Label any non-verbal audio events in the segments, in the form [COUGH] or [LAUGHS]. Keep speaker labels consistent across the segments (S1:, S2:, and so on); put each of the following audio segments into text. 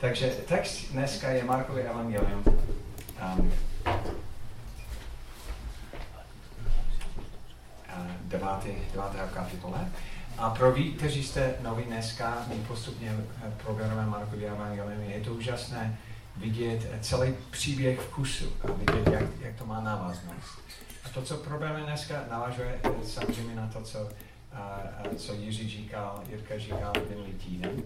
S1: Takže text dneska je Markovi evangelium. Um, devátý, devátého kapitole. A pro vy, kteří jste noví dneska, my postupně eh, programujeme Markovi evangelium, je to úžasné vidět celý příběh v kusu a vidět, jak, jak to má návaznost. A to, co probereme dneska, navážuje eh, samozřejmě na to, co, a, a, co Jiří říkal, Jirka říkal minulý týden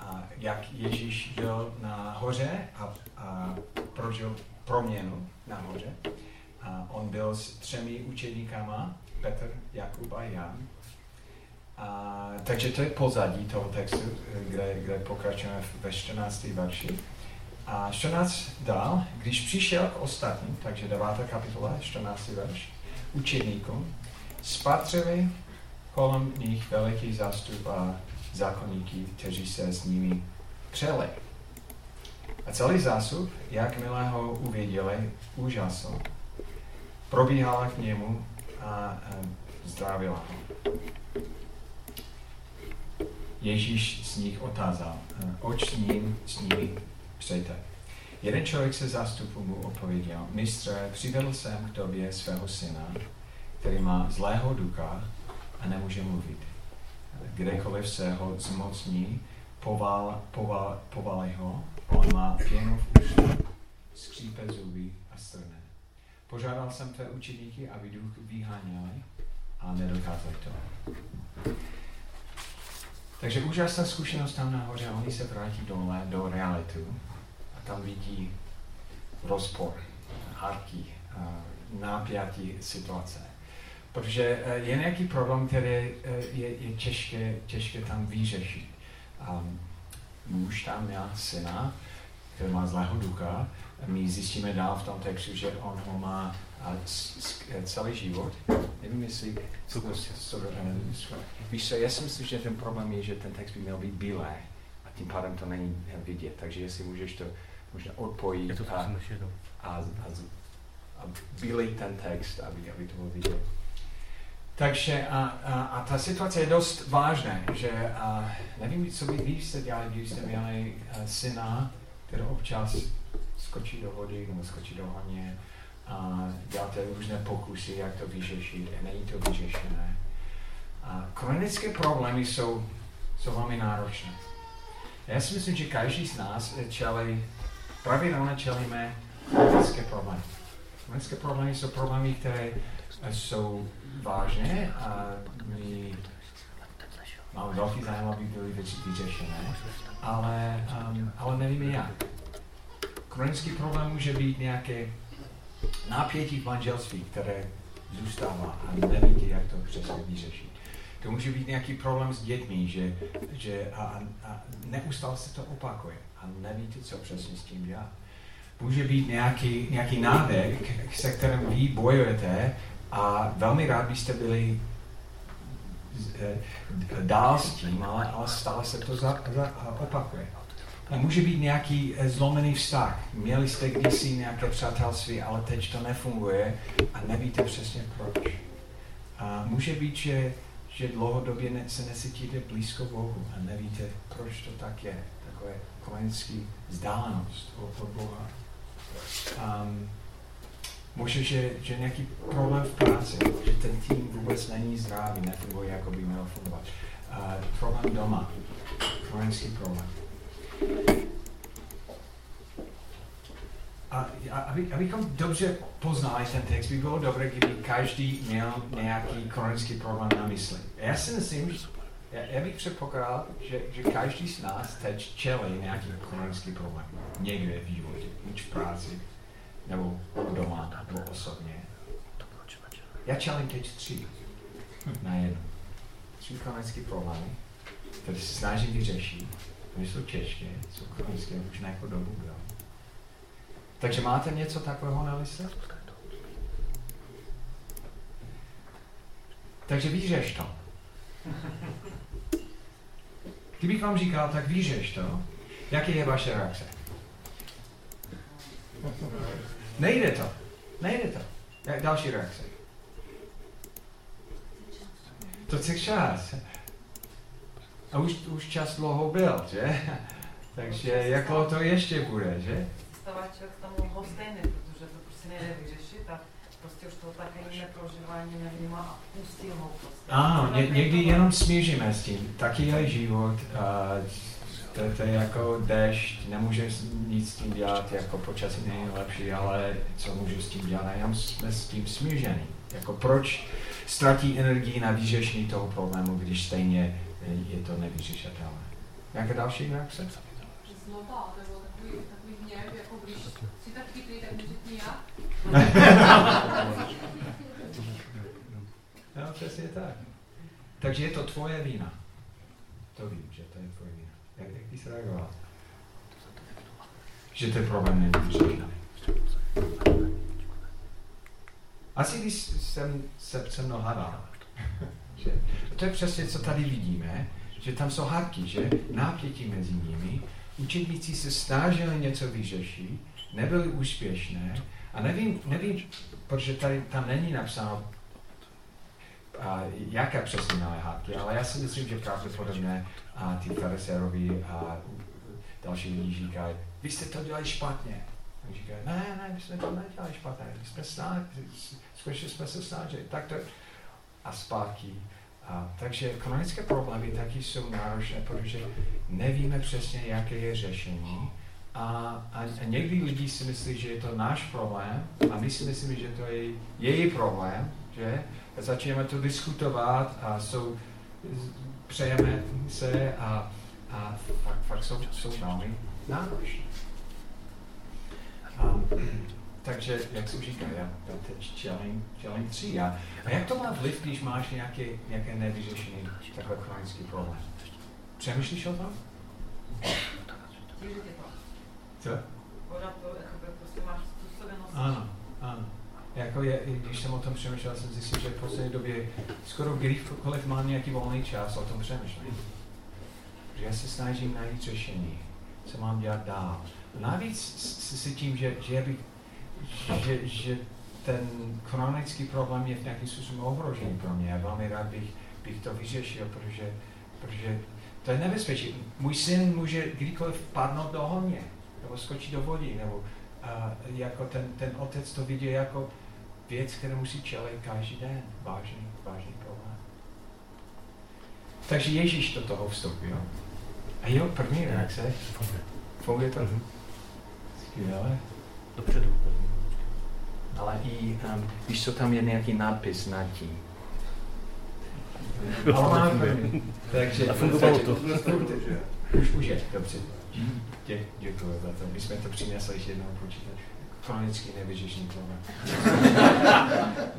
S1: a jak Ježíš byl nahoře a, a prožil proměnu nahoře. A on byl s třemi učeníkama, Petr, Jakub a Jan. A, takže to je pozadí toho textu, kde, kde pokračujeme ve 14. verši. A 14 dál, když přišel k ostatním, takže 9. kapitola, 14. verš, učeníkům, spatřili kolem nich veliký zástup a zákonníky, kteří se s nimi přeli. A celý zástup, jakmile ho uviděli, úžasl. Probíhala k němu a, zdravila ho. Ježíš z nich otázal, oč s ním s nimi přejte. Jeden člověk se zástupu mu odpověděl, mistře, přivedl jsem k tobě svého syna, který má zlého ducha a nemůže mluvit kdekoliv se ho zmocní, poval, poval, povali ho, on má pěnu v ústě, skřípe zuby a strne. Požádal jsem tvé učeníky, aby duch vyháněli a nedokázali to. Takže úžasná zkušenost tam nahoře, oni se vrátí dole do realitu a tam vidí rozpor, hádky, nápjatí situace. Protože eh, je nějaký problém, který eh, je, je těžké, těžké tam vyřešit. Um, muž tam má syna, který má zlého ducha. My zjistíme dál v tom textu, že on ho má eh, celý život. Nevím, jestli... Víš co, já si myslím, že ten problém je, že ten text by měl být bílé a tím pádem to není vidět. Takže jestli můžeš to možná odpojit a, a, a, a bílej ten text, aby, aby to bylo vidět. Takže a, a, a ta situace je dost vážná, že a, nevím, co by vy jste dělali, když jste měli a, syna, který občas skočí do vody nebo skočí do honě a děláte různé pokusy, jak to vyřešit a není to vyřešené. A chronické problémy jsou, jsou velmi náročné. Já si myslím, že každý z nás čelí, pravidelně čelíme chronické problémy. Chronické problémy jsou problémy, které jsou vážně a my máme velký zájem, aby byly věci vyřešené, ale, um, ale nevíme jak. Chronický problém může být nějaké napětí v manželství, které zůstává a nevíte, jak to přesně vyřešit. To může být nějaký problém s dětmi, že, že a, a neustále se to opakuje a nevíte, co přesně s tím dělat. Může být nějaký, nějaký návyk, se kterým vy bojujete a velmi rád byste byli eh, dál s tím, ale, ale stále se to za, za, opakuje. A může být nějaký eh, zlomený vztah. Měli jste kdysi nějaké přátelství, ale teď to nefunguje a nevíte přesně proč. A může být, že, že dlouhodobě ne, se necítíte blízko Bohu a nevíte, proč to tak je. Takové klinické vzdálenost od Boha. Um, Možná, že, že nějaký problém v práci, že ten tým vůbec není zdravý, nefunguje, jako by měl fungovat. Uh, problém doma, chronický problém. A, a aby, abychom dobře poznali ten text, by bylo dobré, kdyby každý měl nějaký chronický problém na mysli. Já si myslím, že já, já bych předpokládal, že, že každý z nás teď čelí nějaký chronický problém. Někde v životě, buď v práci, nebo doma, nebo osobně. Já čelím teď tři na jednu. Tři chronické problémy, které se snažím vyřešit. Oni jsou těžké, jsou chronické už nějakou dobu. Jo. Takže máte něco takového na lise? Takže vyřeš to. Kdybych vám říkal, tak vyřeš to, jaké je vaše reakce? Nejde to. Nejde to. Jak další reakce? To chce čas. A už, už čas dlouho byl, že? Takže jako to ještě bude, že?
S2: Stávat člověk tomu hostejný, protože to prostě nejde vyřešit a prostě už to také jiné prožívání nevnímá a pustil ho prostě.
S1: Ano, ně, někdy jenom smíříme s tím. Taky je život. A to, to je jako dešť, nemůže nic s tím dělat, jako počasí není lepší, ale co můžu s tím dělat? A jenom jsme s tím smíření. Jako proč ztratí energii na vyřešení toho problému, když stejně je to nevyřešitelné. Jaké další reakce?
S3: Znova, nebo takový, takový hněv, jako když si tak chytrý, tak může já. [LAUGHS]
S1: no, přesně tak. Takže je to tvoje vína. To vím, že to je tvoje vína. Jak, jak bys reagoval? Že je problém nevyřešitelný. Asi když jsem se se mnou hádal. [LAUGHS] to je přesně, co tady vidíme, že tam jsou hádky, že nápětí mezi nimi, učedníci se snažili něco vyřešit, nebyli úspěšné a nevím, nevím protože tady tam není napsáno, jaké přesně malé hádky, ale já si myslím, že pravděpodobně a ty farisérovi a další lidi říkají, vy jste to dělali špatně. A říkají, ne, ne, my jsme to nedělali špatně, my jsme snažili, skutečně jsme se snažili. Tak to, a zpátky. A, takže ekonomické problémy taky jsou náročné, protože nevíme přesně, jaké je řešení. A, a, a někdy lidi si myslí, že je to náš problém a my si myslíme, že to je její problém, že? Začneme to diskutovat a jsou, přejeme se a, a fakt, fakt jsou, jsou velmi náročné. Takže, jak jsem říkal, já teď challenge, challenge 3. A, a jak to má vliv, když máš nějaké, nějaké nevyřešený takhle chronický problém? Přemýšlíš o tom? Co?
S2: Prostě
S1: ano, ano. Jako je, když jsem o tom přemýšlel, jsem zjistil, že v poslední době skoro kdykoliv mám nějaký volný čas, o tom přemýšlím. Že já se snažím najít řešení, co mám dělat dál. Navíc si tím, že, že bych že, že ten chronický problém je v nějakým způsobem ohrožený pro mě. Já velmi rád bych, bych to vyřešil, protože, protože to je nebezpečí. Můj syn může kdykoliv padnout do honě, nebo skočit do vody, nebo a, jako ten, ten otec to vidí jako věc, kterou musí čelit každý den. Vážný, vážný problém. Takže Ježíš do toho vstoupil. A jeho první reakce, funguje to? Mhm. Skvěle.
S4: Dopředu
S1: ale i um, víš, co tam je nějaký nápis nad tím. Takže,
S4: a fungovalo to.
S1: Už, už je, dobře. Dě, děkuji za to. My jsme to přinesli ještě jednou počítač. Chronicky nevyřešený problém.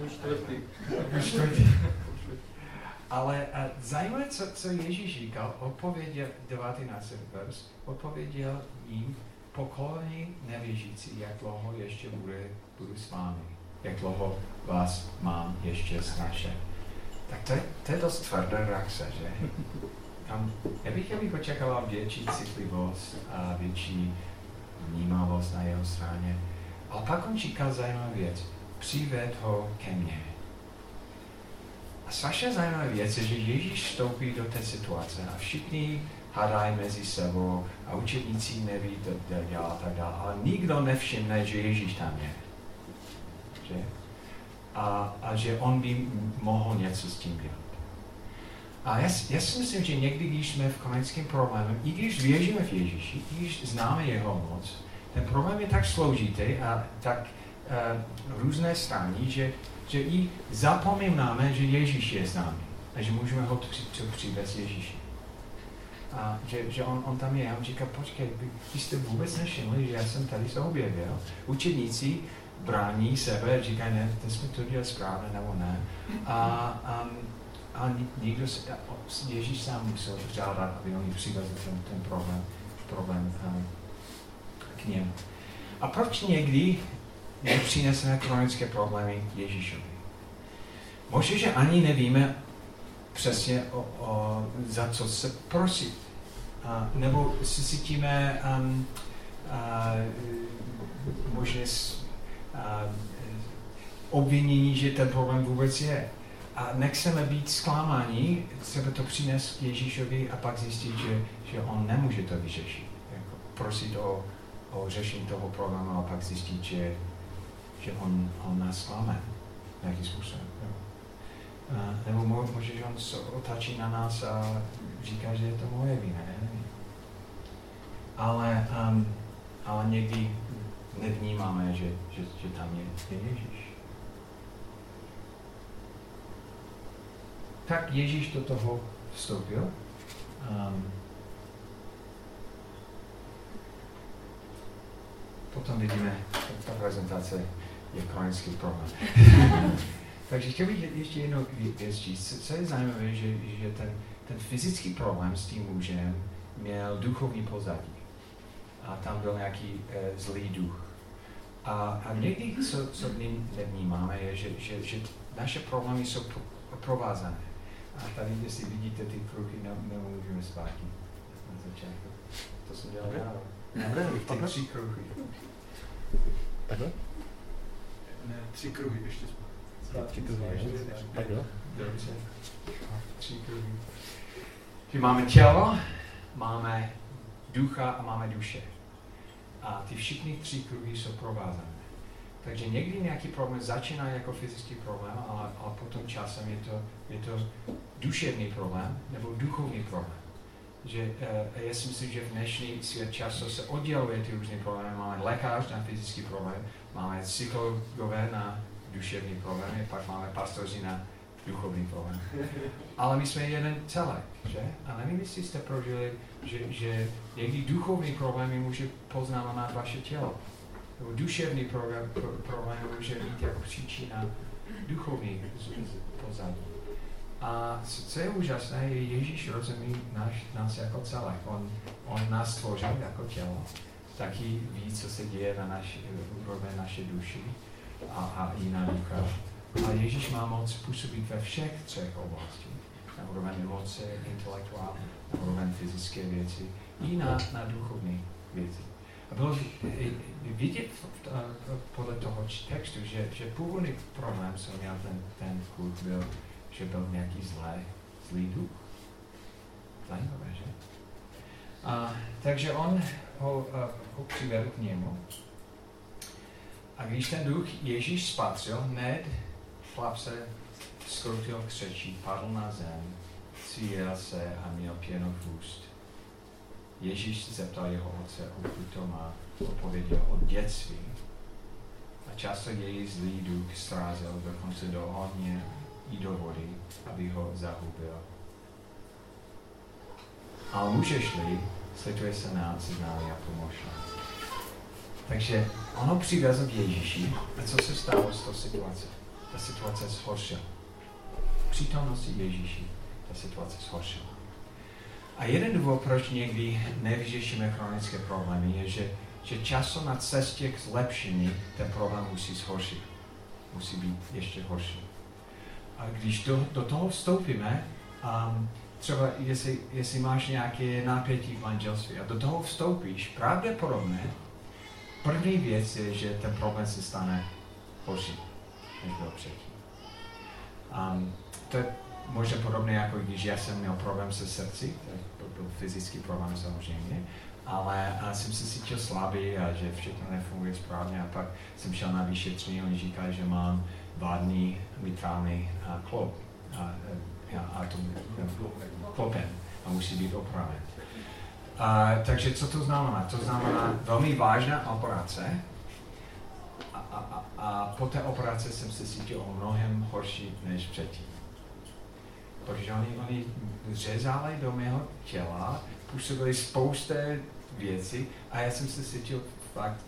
S1: Už čtvrtý. Už čtvrtý. Ale a zajímavé, co, co Ježíš říkal, odpověděl, 19. vers, odpověděl jim, pokolení nevěřící, jak dlouho ještě bude, budu s vámi, jak dlouho vás mám ještě snažit. Tak to je, to je dost tvrdá reakce, že? Tam, já bych, já bych očekával větší citlivost a větší vnímavost na jeho straně. Ale pak on říkal zajímavou věc. Přived ho ke mně. A strašně zajímavá věc je, že Ježíš vstoupí do té situace a všichni hádají mezi sebou a učedníci neví, co dělá a tak dále. Ale nikdo nevšimne, že Ježíš tam je. Že? A, a že on by mohl něco s tím dělat. A já, já si myslím, že někdy, když jsme v chronickém problému, i když věříme v Ježíši, i když známe jeho moc, ten problém je tak složitý a tak uh, různé strany, že, že i zapomínáme, že Ježíš je s námi a že můžeme ho přivést Ježíši a že, že on, on tam je. A on říká, počkej, vy jste vůbec nevšimli, že já jsem tady se objevil. Učeníci brání sebe, říkají, ne, ten jsme to dělali správně nebo ne. A, a, a někdo, Ježíš sám musel žádat, aby oni přivezli ten, ten problém, problém k němu. A proč někdy nepřineseme chronické problémy Ježíšovi? Možná, že ani nevíme přesně o, o, za co se prosit. A, nebo si cítíme um, a, možná a, obvinění, že ten problém vůbec je. A nechceme být zklamáni, třeba to přinést Ježíšovi a pak zjistit, že, že on nemůže to vyřešit. Jako prosit o, o řešení toho problému a pak zjistit, že, že on, on nás klame nějakým způsobem. Nebo může, že on se otáčí na nás a říká, že je to moje vina, nevím. Ale, um, ale někdy nevnímáme, že, že, že tam je, je Ježíš. Tak Ježíš do toho vstoupil. Um, potom vidíme, ta prezentace je chronický problém. [LAUGHS] Takže chtěl bych ještě jednou věc říct. Co je zajímavé, že, že ten, ten fyzický problém s tím mužem měl duchovní pozadí. A tam byl nějaký e, zlý duch. A, a někdy, co, co nevnímáme, je, že, že, že naše problémy jsou pro, provázané. A tady, jestli vidíte ty kruhy, ne, nemůžeme zpátky na začátku. To jsem dělal já.
S4: Dobré,
S1: kruhy.
S4: Takhle?
S5: Ne, tři kruhy ještě zpátky.
S4: Tři kruhy, Takhle?
S1: Dobře. Tři kruhy. Že máme tělo, máme ducha a máme duše. A ty všechny tři kruhy jsou provázané. Takže někdy nějaký problém začíná jako fyzický problém, ale, ale potom časem je to, je to duševní problém nebo duchovní problém. Že, uh, já si myslím, že v dnešní svět často se odděluje ty různé problémy. Máme lékař na fyzický problém, máme psychologové na duševní problémy, pak máme pastoři na duchovní problém. Ale my jsme jeden celek, že? A nevím, jestli jste prožili, že, že někdy duchovní problémy může poznávat vaše tělo. Nebo duševní problém, problém může být jako příčina duchovní pozadí. A co je úžasné, je Ježíš rozumí náš, nás jako celek. On, on nás stvořil jako tělo, taky ví, co se děje na naši, úroveň naše duši a, a i na ducha. A Ježíš má moc působit ve všech třech oblastech. Na úroveň emoce, intelektuální, na úroveň fyzické věci, i na, na duchovní věci. A bylo vidět podle toho textu, že, že původní problém, co měl ten, ten kluk, byl, že byl nějaký zlé, zlý duch. Zajímavé, že? A, takže on ho, ho přivedl k němu. A když ten duch Ježíš spatřil, hned chlap se skroutil křečí, padl na zem, cíl se a měl pěnu v úst. Ježíš se zeptal jeho otce, odkud to má, odpověděl od dětství. A často její zlý duch strázel dokonce do ohně i do vody, aby ho zahubil. Ale můžeš-li, slituje se nás s námi a pomožná. Takže ono přivezl k Ježíši a co se stalo s tou situací? Ta situace zhoršila. Přítomnosti Ježíši ta situace zhoršila. A jeden důvod, proč někdy nevyřešíme chronické problémy, je, že, že často na cestě k zlepšení ten problém musí zhoršit. Musí být ještě horší. A když do, do toho vstoupíme, um, třeba jestli, jestli máš nějaké napětí v manželství a do toho vstoupíš, pravděpodobně první věc je, že ten problém se stane horší, než byl předtím. Um, to je možná podobné, jako když já jsem měl problém se srdci, to byl fyzický problém samozřejmě, ale a jsem se cítil slabý a že všechno nefunguje správně a pak jsem šel na vyšetření, oni říkali, že mám vádný mitrální klop a, a, a to klopen a musí být opraven. A, takže co to znamená? To znamená velmi vážná operace a, a, a, a po té operaci jsem se cítil o mnohem horší než předtím protože oni, oni řezali do mého těla, působili spousté věcí a já jsem se cítil fakt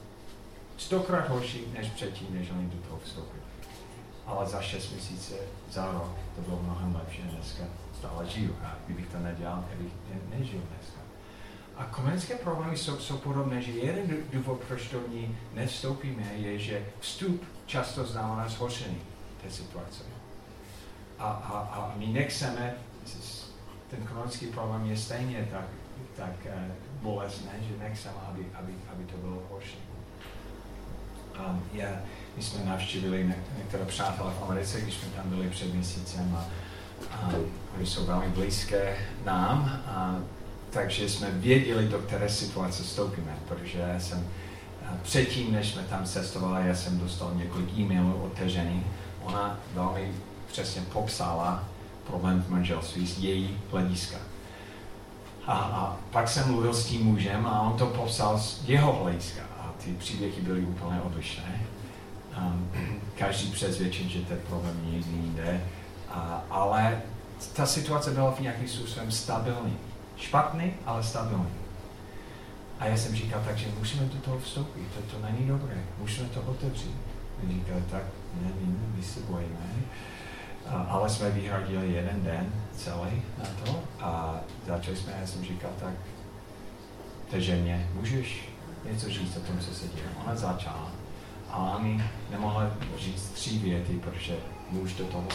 S1: stokrát horší než předtím, než oni do toho vstoupili. Ale za šest měsíce, za rok to bylo mnohem lepší dneska stále žiju. A kdybych to nedělal, kdybych ne, nežil dneska. A komenské problémy jsou, jsou podobné, že jeden důvod, proč do ní nevstoupíme, je, že vstup často znamená zhoršení té situace a, a, a my nechceme, ten chronický problém je stejně tak, tak uh, bolestné, že nechceme, aby, aby, aby to bylo horší. Um, já, my jsme navštívili některé přátelé v Americe, když jsme tam byli před měsícem a, a oni jsou velmi blízké nám a takže jsme věděli, do které situace vstoupíme, protože jsem předtím, než jsme tam cestovali, já jsem dostal několik e-mailů od té ženy. Ona velmi přesně popsala problém v manželství z její hlediska. A, a pak jsem mluvil s tím mužem a on to popsal z jeho hlediska. Ty příběhy byly úplně odlišné. Um, každý přesvědčen, že ten problém někdy jinde. A, ale ta situace byla v nějakým způsobem stabilní. Špatný, ale stabilní. A já jsem říkal, takže musíme do toho vstoupit, to, to není dobré, musíme to otevřít. Říkal, tak nevím, my se bojíme. A, ale jsme vyhradili jeden den celý na to a začali jsme, já jsem říkal, tak té ženě, můžeš něco říct o tom, co se děje. Ona začala, ale ani nemohla říct tři věty, protože muž do toho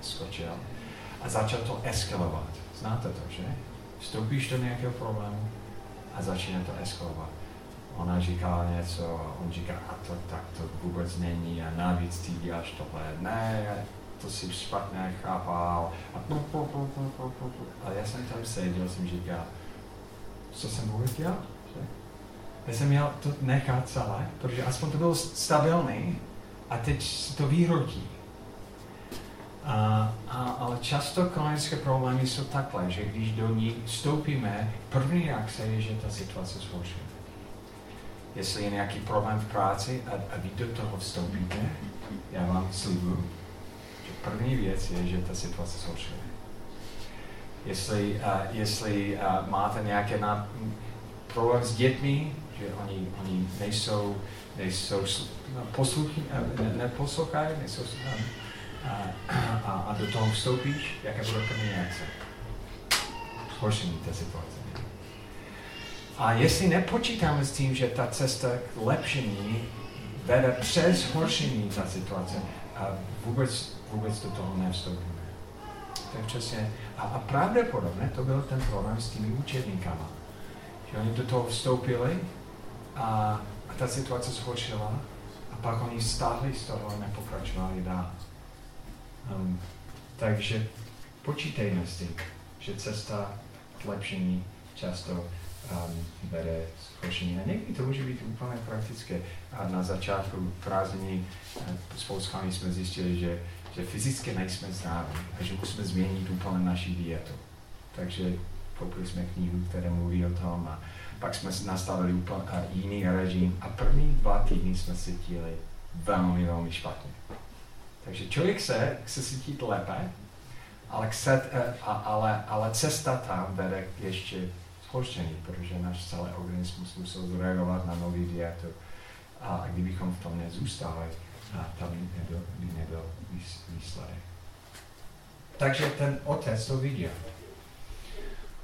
S1: skočil a začal to eskalovat. Znáte to, že? Vstoupíš do nějakého problému a začíná to eskalovat. Ona říká něco a on říká, a to tak to vůbec není a navíc ty děláš tohle. Ne, to si špatně chápal. A, a já jsem tam seděl, jsem říkal, co jsem vůbec dělal? Já jsem měl to nechat celé, protože aspoň to bylo stabilní a teď se to vyhrotí. A, a, ale často klinické problémy jsou takhle, že když do ní vstoupíme, první reakce je, že ta situace zhoršuje. Jestli je nějaký problém v práci a, a vy do toho vstoupíte, já vám slibuju, že první věc je, že ta situace zhoršuje. Jestli, uh, jestli uh, máte nějaké na, problém s dětmi, že oni, oni nejsou, nejsou posluchy, ne, neposlouchají, nejsou a, a, a do toho vstoupíš, jaké bude první reakce? Zhoršení té situace. A jestli nepočítáme s tím, že ta cesta k lepšení vede přes zhoršení té situace, a vůbec, vůbec do toho nevstoupíme. To je přesně. A, a pravděpodobně to byl ten problém s těmi učedníkama. Že oni do toho vstoupili a, a ta situace zhoršila a pak oni stáhli z toho a nepokračovali dál. Um, takže počítejme s tím, že cesta k lepšení často um, bere zhoršení. A někdy to může být úplně praktické. A na začátku prázdní eh, s Polskami jsme zjistili, že, že fyzicky nejsme zdraví a že musíme změnit úplně naši dietu. Takže koupili jsme knihu, která mluví o tom a pak jsme nastavili úplně jiný režim a první dva týdny jsme se cítili velmi, velmi špatně. Takže člověk se chce cítit lépe, ale, chce, eh, ale, ale cesta tam vede k ještě zhoršení, protože náš celý organismus musel zreagovat na nový dietu. A kdybychom v tom nezůstali, tam by nebyl, by nebyl výsledek. Takže ten otec to viděl.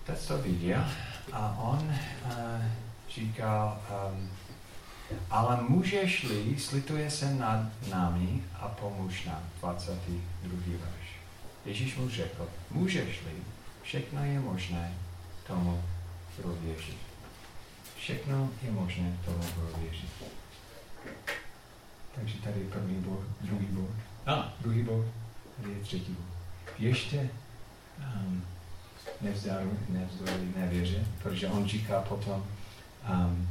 S1: To viděl a on uh, říkal, um, ale můžeš-li, slituje se nad námi a pomůž nám. 22. verš. Ježíš mu řekl, můžeš-li, všechno je možné tomu, kdo věří. Všechno je možné tomu, kdo věří. Takže tady je první bod, druhý bod. A, druhý bod, tady je třetí bod. Ještě um, nevzdáli, nevzdali nevěře, protože on říká potom, um,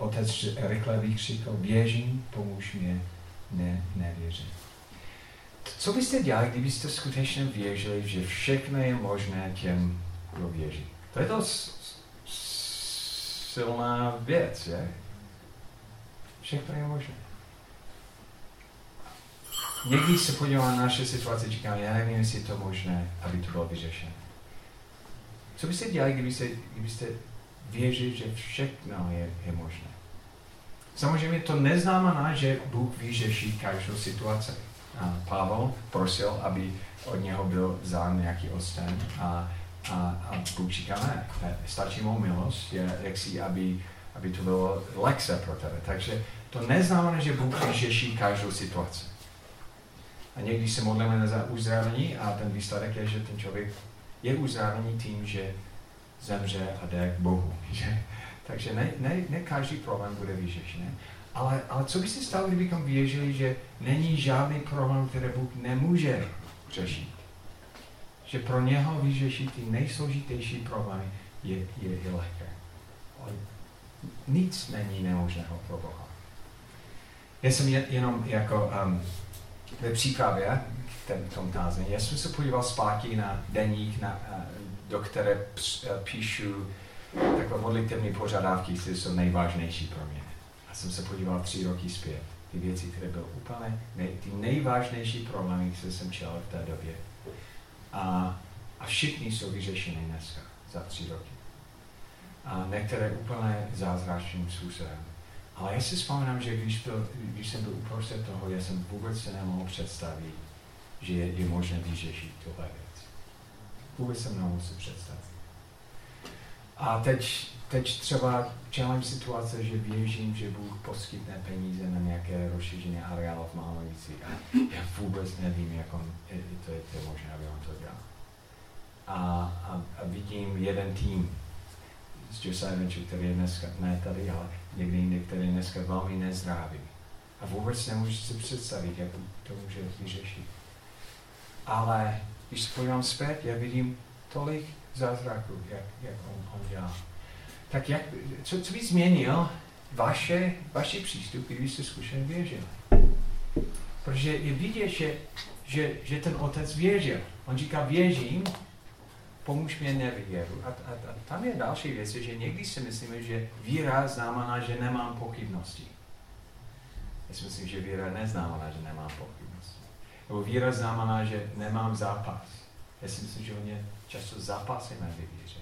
S1: Otec rychle vykřikl, běžím, pomůž mě, ne, nevěřím. Co byste dělali, kdybyste skutečně věřili, že všechno je možné těm, kdo věří? To je to silná věc, že? Všechno je možné. Někdy se podívám na naše situace, říkám, já nevím, jestli je to možné, aby to bylo vyřešené. Co byste dělali, kdybyste, kdybyste věřili, že všechno je, je možné? Samozřejmě to neznamená, že Bůh vyřeší každou situaci. A Pavel prosil, aby od něho byl vzán nějaký osten a, a, a Bůh říká, ne, stačí mou milost, je, jak si, aby, aby to bylo lekce pro tebe. Takže to neznamená, že Bůh vyřeší každou situaci. A někdy se modlíme za uzdravení a ten výsledek je, že ten člověk je uzdravený tím, že zemře a jde k Bohu. [LAUGHS] Že? Takže ne, ne, ne každý problém bude vyřešený. Ale, ale co by se stalo, kdybychom věřili, že není žádný problém, který Bůh nemůže řešit? že pro něho vyřešit ty nejsložitější problémy je, je, je lehké. Ale nic není nemožného pro Boha. Já jsem jenom jako um, ve přípravě k tom tázení, já jsem se podíval zpátky na deník, na, uh, do které uh, píšu takové modlitevní požadavky, které jsou nejvážnější pro mě. A jsem se podíval tři roky zpět. Ty věci, které byly úplně nej, ty nejvážnější problémy, které jsem čel v té době. A, a všichni jsou vyřešeny dneska za tři roky. A některé úplně zázračným způsobem. Ale já si vzpomínám, že když, byl, když jsem byl uprostřed toho, já jsem vůbec se nemohl představit, že je, je možné vyřešit tohle věc. Vůbec jsem nemohl si představit. A teď, teď třeba čelím situace, že věřím, že Bůh poskytne peníze na nějaké rozšířené areály v Málovici a já vůbec nevím, jak on, to je, to je možné, aby on to dělal. A, a, a vidím jeden tým z Josiah Venture, který je dneska, ne tady, ale někde jinde, který je dneska velmi nezdravý. A vůbec nemůžu si představit, jak to může vyřešit. Ale když se podívám zpět, já vidím tolik zázraků, jak, jak on, on dělá. Tak jak, co, co by změnil vaše, vaše přístup, když jste skutečně věřili? Protože je vidět, že, že, že ten otec věřil. On říká, věřím, pomůž mě nevěru. A, a, a tam je další věc, že někdy si myslíme, že víra znamená, že nemám pochybnosti. Já si myslím, že víra neznamená, že nemám pochybnosti. Nebo víra znamená, že nemám zápas. Já si myslím, že hodně často zápasíme ve víře.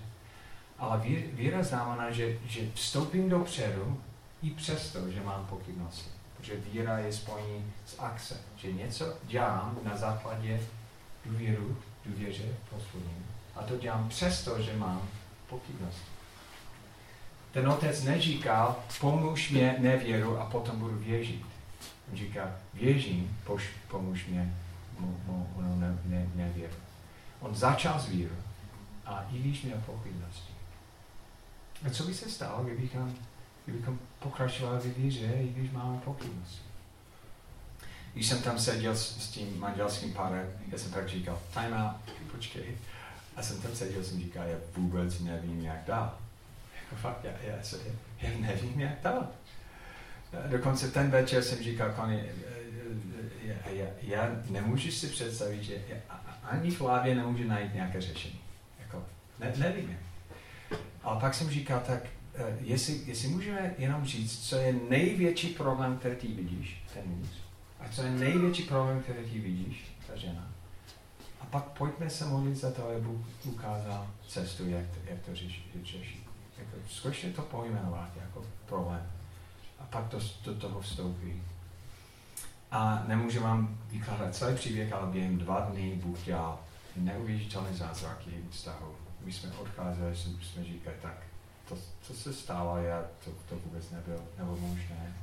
S1: Ale víra znamená, že, že vstoupím dopředu i přesto, že mám pochybnosti. Protože víra je spojení s akce. Že něco dělám na základě důvěru, důvěře, posledním a to dělám přesto, že mám pochybnost. Ten otec neříkal, pomůž mě nevěru a potom budu věřit. On říká, věřím, poš, pomůž mě mu, mu, mu ne, ne, nevěru. On začal s vírou a i když měl pochybnosti. A co by se stalo, kdybychom, kdybychom pokračovali v víře, i když máme pochybnosti? Když jsem tam seděl s, s tím manželským párem, já jsem tak říkal, time out, počkej, a jsem tam seděl, jsem říkal, já vůbec nevím, jak dál. Jako fakt, já, já, já nevím, jak dál. Dokonce ten večer jsem říkal, Kony, já, já, já nemůžu si představit, že já, ani v hlavě nemůžu najít nějaké řešení. Jako, ne, nevím. Ale pak jsem říkal, tak jestli, jestli můžeme jenom říct, co je největší problém, který ty vidíš, ten muž, a co je největší problém, který ty vidíš, ta žena, pak pojďme se modlit za to, aby Bůh ukázal cestu, jak to, jak to řešit. Jako, zkušte to pojmenovat jako problém. A pak to do toho vstoupí. A nemůžu vám vykládat celý příběh, ale během dva dny Bůh dělal neuvěřitelné zázraky vztahu. My jsme odcházeli, jsme říkali, tak to, co se stalo, já, to, to vůbec nebylo, nebylo možné.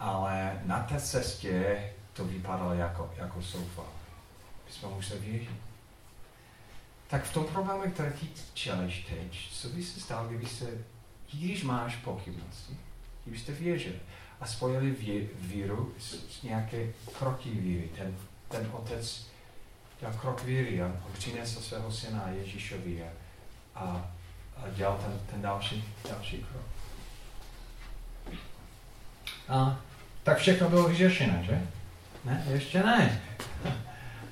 S1: Ale na té cestě to vypadalo jako, jako soufa bychom museli věřit. Tak v tom problému, který ty čelíš teď, co by se stalo, kdyby se, když máš pochybnosti, kdybyste věřili a spojili vě, víru s, s nějaké kroky víry. Ten, ten otec dělal krok víry a on přinesl svého syna Ježíšovi a, a, a dělal ten, ten další, další krok. A tak všechno bylo vyřešené, že? Ne, ještě ne.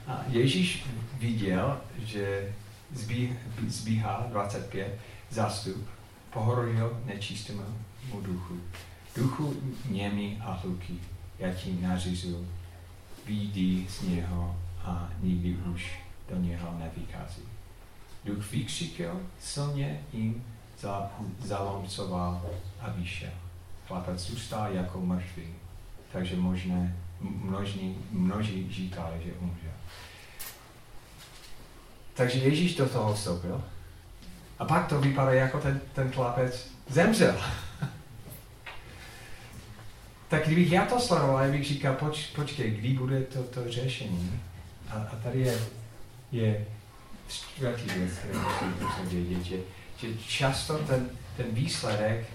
S1: A Ježíš viděl, že zbí, zbíhá 25 zástup, pohorodil nečistému duchu. Duchu němi a hluky, já ti nařizu, výjdi z něho a nikdy už do něho nevychází. Duch vykřikl silně jim, za, zalomcoval a vyšel. Chlapec zůstal jako mrtvý, takže možné, množní, množí říkali, že umřel. Takže Ježíš do toho vstoupil. A pak to vypadá jako ten, ten chlapec zemřel. [LAUGHS] tak kdybych já to sledoval, já bych říkal, poč, počkej, kdy bude to, to řešení? A, a tady je, je čtvrtý věc, který musím vědět, že, že často ten, ten výsledek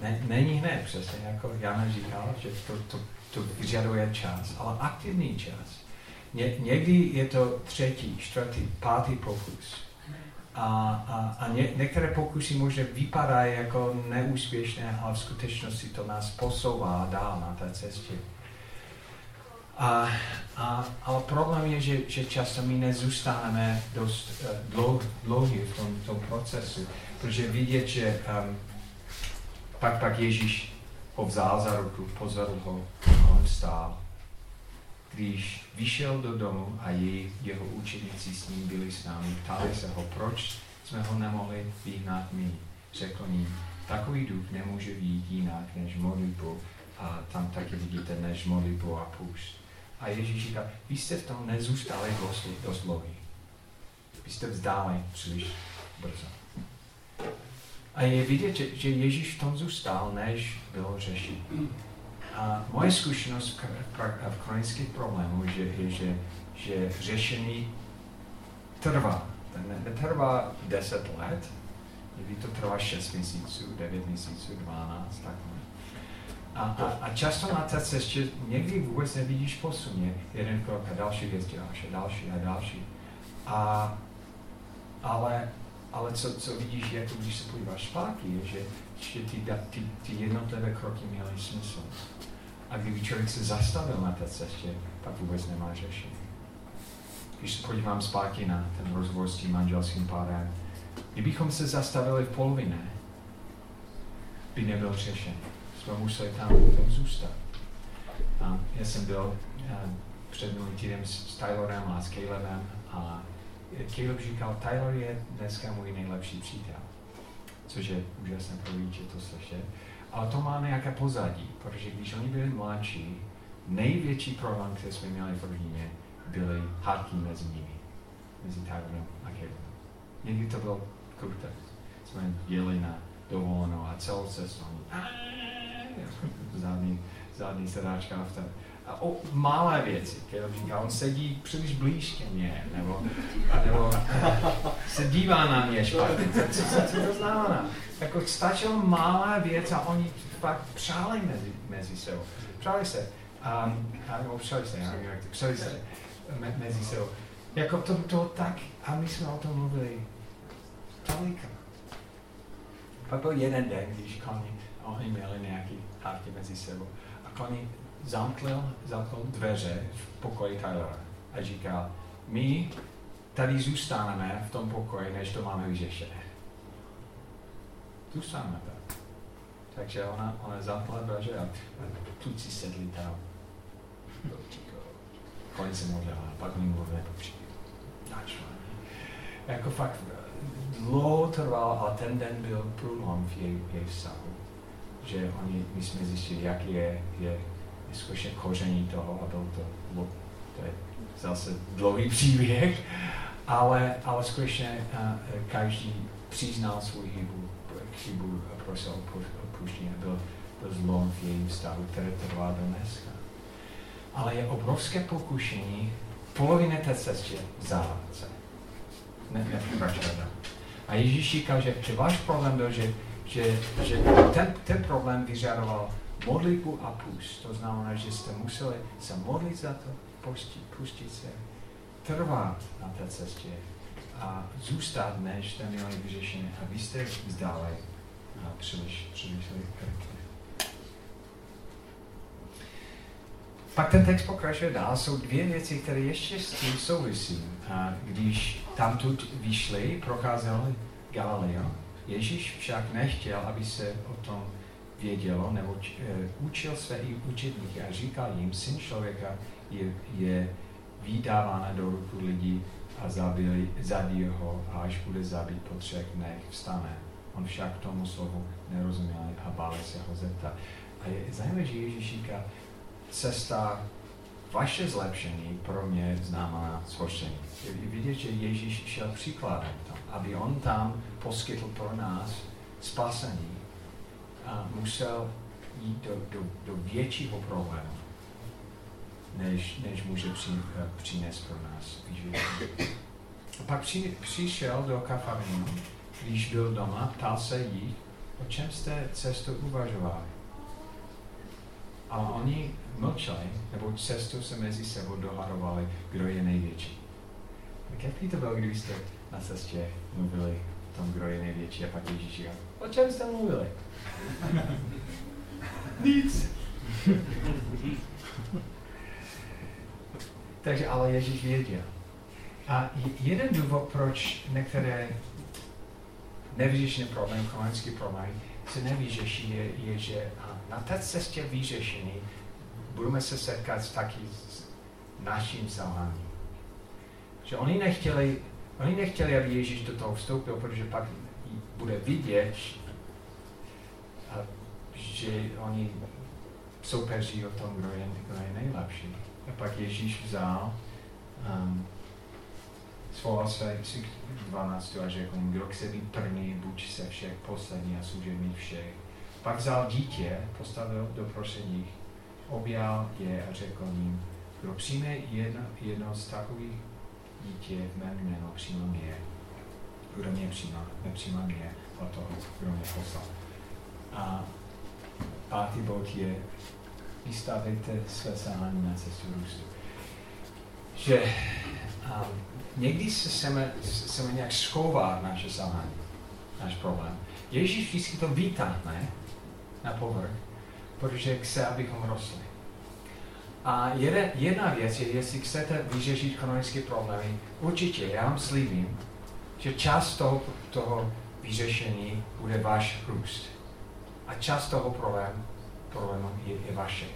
S1: ne, není hned, přesně jako Jana říkal, že to, to, to vyžaduje čas, ale aktivní čas Ně, někdy je to třetí, čtvrtý, pátý pokus. A, a, a ně, některé pokusy možná vypadají jako neúspěšné, ale v skutečnosti to nás posouvá dál na té cestě. A, a, ale problém je, že, že často my nezůstaneme dost uh, dlouh, dlouhý v tom, tom procesu, protože vidět, že um, pak, pak Ježíš ho vzal za ruku, pozvedl ho a on stál. Když vyšel do domu a jej, jeho učeníci s ním byli s námi, ptali se ho, proč jsme ho nemohli vyhnat my. Řekl jim, takový duch nemůže být jinak než modlitbu a tam taky vidíte než modlitbu a půst. A Ježíš říká, vy jste v tom nezůstali dost, dlouhý. Vy jste vzdali příliš brzo. A je vidět, že, že Ježíš v tom zůstal, než bylo řešit. A moje zkušenost v chronických problémů že, je, že, že řešení trvá. Netrvá 10 let, někdy to trvá 6 měsíců, 9 měsíců, 12, tak a, a, a často na té cestě někdy vůbec nevidíš posun. Jeden krok a další věc děláš a další a další. A, ale, ale co, co vidíš, jako když se podíváš zpátky, je, že, že ty, ty, ty jednotlivé kroky měly smysl. A kdyby člověk se zastavil na té cestě, tak vůbec nemá řešení. Když se podívám zpátky na ten rozhovor s tím manželským párem, kdybychom se zastavili v polovině, by nebyl řešení jsme museli tam, zůstat. A já jsem byl uh, před minulým týdnem s Taylorem a s Calebem a Caleb říkal, Taylor je dneska můj nejlepší přítel. Což je úžasné pro rodiče to slyšet. Ale to má nějaké pozadí, protože když oni byli mladší, největší problém, který jsme měli v rodině, byly hádky mezi nimi, mezi Taylorem a Calebem. Někdy to bylo kruté. Jsme jeli na dovolenou a celou cestu žádný, žádný sedáčka v tom. O malé věci, které říká, on sedí příliš blíž ke mně, nebo, nebo se dívá na mě špatně. Co, co, to znamená? Jako stačilo malé věc a oni fakt přáli mezi, mezi sebou. Přáli se. Um, přáli se, já nevím, jak to přáli se me, mezi sebou. Jako to, to tak, a my jsme o tom mluvili tolika. Pak byl jeden den, když koní oni měli nějaký hádky mezi sebou. A Connie zamkl, zamkl dveře v pokoji Tylera a říkal, my tady zůstaneme v tom pokoji, než to máme vyřešené. Zůstaneme tam. Takže ona, ona zamkla dveře a kluci sedli tam. Konec se modlila, pak mi mluvili. Jako fakt dlouho trval, ale ten den byl průlom v její, jej vztahu že oni, my jsme zjistili, jak je, je, je skutečně koření toho a to, byl, to je zase dlouhý příběh, ale, ale skutečně uh, každý přiznal svou chybu, chybu a prosil odpuštění byl, byl zlom v jejím stavu, který trvá do dneska. Ale je obrovské pokušení poloviny té cestě vzávat se. Ne, ne, A Ježíš říkal, že, že váš problém byl, že že, že ten, ten problém vyžadoval modlitbu a půst. To znamená, že jste museli se modlit za to, pustit, pustit se, trvat na té cestě a zůstat, než jste měli vyřešené a vy jste vzdali a příliš, příliš. Pak ten text pokračuje dál. Jsou dvě věci, které ještě s tím souvisí. A když tam tu vyšli, procházeli Galileo, Ježíš však nechtěl, aby se o tom vědělo, nebo uh, učil své i učedníky a říkal jim, syn člověka je, je vydáván do ruku lidí a zabili, zabije ho a až bude zabít po třech dnech vstane. On však tomu slovu nerozuměl a bál se ho zeptat. A je zajímavé, že Ježíš říká, cesta vaše zlepšení pro mě znamená zhoršení. Vidět, že Ježíš šel příkladem tam, aby on tam poskytl pro nás spasení musel jít do, do, do většího problému, než, než může při, eh, přinést pro nás A pak při, přišel do Kafarinu, když byl doma, ptal se jí, o čem jste cestu uvažovali. A oni mlčeli, nebo často se mezi sebou dohadovali, kdo je největší. Tak jaký to bylo, když jste na cestě mluvili o tom, kdo je největší a pak Ježíš o čem jste mluvili? Nic. Takže ale Ježíš věděl. A jeden důvod, proč některé nevyřešené problémy, chronické problémy, se nevyřeší, je, je, že na té cestě vyřešení budeme se setkat taky s naším selháním. Že oni nechtěli, oni nechtěli, aby Ježíš do toho vstoupil, protože pak bude vidět, že oni soupeří o tom, kdo je, kdo je nejlepší. A pak Ježíš vzal, um, svolal své 12 a řekl jim, kdo chce být první, buď se všech poslední a služební všech. Pak vzal dítě, postavil do prostředí, objal je a řekl jim, kdo přijme jedno, jedno z takových dítě v mém jménu, přijme mě. Kdo mě přijímá, nepřijímá mě, a toho, kdo mě poslal. A pátý bod je, vystavujte své selhání na cestu růstu. Že um, někdy se chceme, chceme nějak schovat naše selhání, náš problém. Ježíš vždycky to vytáhne na povrch, protože chce, abychom rostli. A jedna, jedna věc je, jestli chcete vyřešit chronické problémy, určitě, já vám slíbím, že část toho, toho vyřešení bude váš růst. A část toho problém, problému je, je vaše.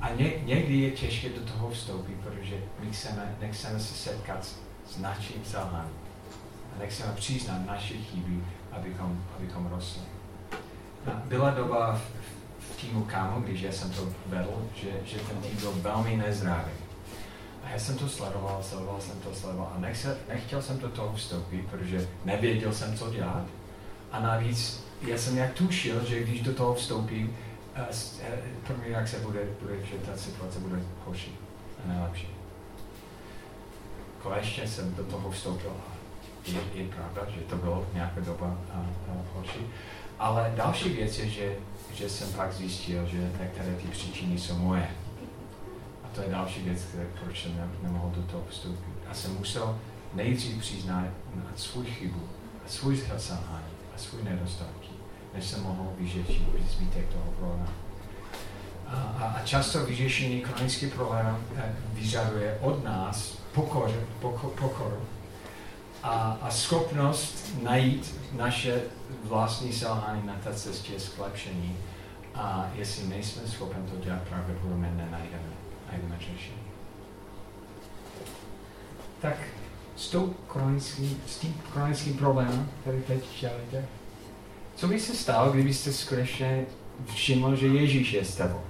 S1: A ně, někdy je těžké do toho vstoupit, protože my chceme, nechceme se setkat s naším selháním. A nechceme přiznat naše chyby, abychom, abychom rostli. A byla doba v, v týmu Kámo, když já jsem to vedl, že, že ten tým byl velmi nezdravý. A já jsem to sledoval, sledoval jsem to, sledoval a nechcel, nechtěl jsem do toho vstoupit, protože nevěděl jsem, co dělat. A navíc já jsem jak tušil, že když do toho vstoupím, eh, eh, první reakce bude, bude, že ta situace bude horší a nejlepší. Konečně jsem do toho vstoupil a je, je pravda, že to bylo nějaká doba a, a horší. Ale další věc je, že, že jsem pak zjistil, že některé ty příčiny jsou moje. A to je další věc, které, proč jsem ne, nemohl do toho vstoupit. A jsem musel nejdřív přiznat svůj chybu a svůj selhání svůj nedostatky, než jsem mohl vyřešit zbytek toho problému. A, a, často vyřešení chronických problémů eh, vyžaduje od nás pokor, pokor, pokoru a, a schopnost najít naše vlastní selhání na té cestě zlepšení. A jestli nejsme schopni to dělat, pravděpodobně nenajdeme, najdeme řešení. Tak s, tou chronický, s tím chronickým problémem, který teď čelíte, co by se stalo, kdybyste skutečně všiml, že Ježíš je s tebou?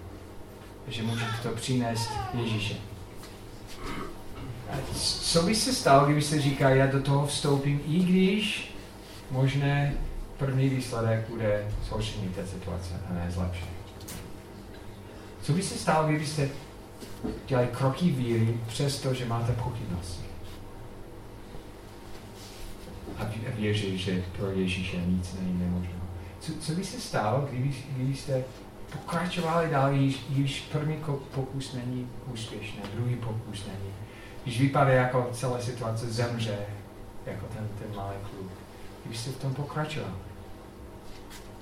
S1: Že můžete to přinést Ježíše co by se stalo, kdyby se říkal, já do toho vstoupím, i když možné první výsledek bude zhoršení té situace a ne zlepšení. Co by se stalo, kdybyste dělali kroky víry, přesto, že máte pochybnosti? Věří, že pro Ježíše nic není nemožné. Co, co by se stalo, kdyby, kdybyste pokračovali dál, již, již první pokus není úspěšný, druhý pokus není když vypadá jako celá situace zemře, jako ten, ten malý kluk. Kdybyste v tom pokračoval.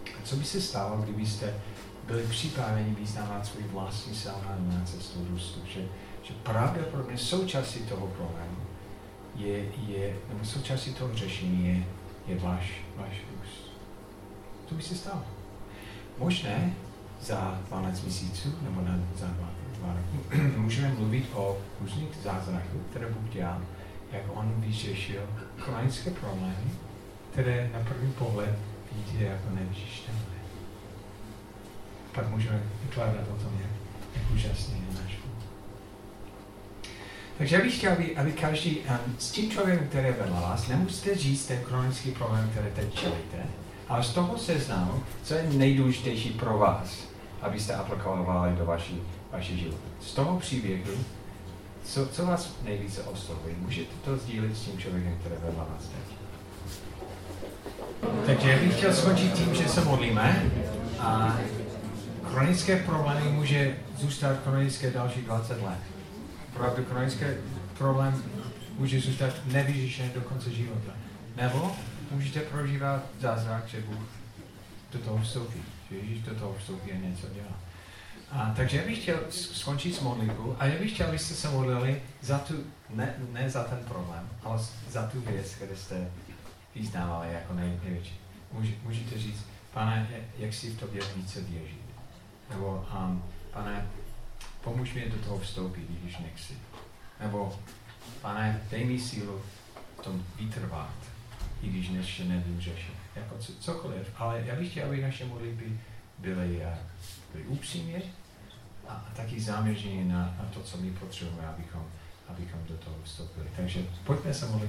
S1: A co by se stalo, kdybyste byli připraveni vyznávat svůj vlastní selhání na cestu růstu? Že, že pravděpodobně součástí toho problému je, je, nebo součástí toho řešení je, je váš, váš růst. Co by se stalo? Možné za 12 měsíců nebo na, za 12 [CLEARS THROAT] můžeme mluvit o různých zázraků, které Bůh dělá, jak on vyřešil chronické problémy, které na první pohled vidíte jako nevyřešitelné. Pak můžeme vykládat o tom, jak, jak úžasný je Bůh. Takže já bych chtěl, aby, aby každý, um, s tím člověkem, který je vedle vás, nemusíte říct ten chronický problém, který teď čelíte, ale z toho seznamu, co je nejdůležitější pro vás, abyste aplikovali do vaší vaše život. Z toho příběhu, co, co vás nejvíce oslovuje, můžete to sdílet s tím člověkem, který vedle vás teď. Takže já bych chtěl skončit tím, že se modlíme a chronické problémy může zůstat chronické další 20 let. Opravdu chronický problém může zůstat nevyřešený do konce života. Nebo můžete prožívat zázrak, že Bůh do toho vstoupí, že Ježíš do toho vstoupí a něco dělá. A, takže já bych chtěl skončit s modlitbou a já bych chtěl, abyste se modlili za tu, ne, ne za ten problém, ale za tu věc, kterou jste vyznávali jako nej, největší. můžete říct, pane, jak si v tobě více věří. Nebo, um, pane, pomůž mi do toho vstoupit, když nechci. Nebo, pane, dej mi sílu v tom vytrvat, i když ještě nevím řešit. Jako co, cokoliv. Ale já bych chtěl, aby naše modlitby byly, byly upřímně a, a taky zaměřené na, na to, co my potřebujeme, abychom, abychom do toho vstoupili. Takže pojďme se modlit.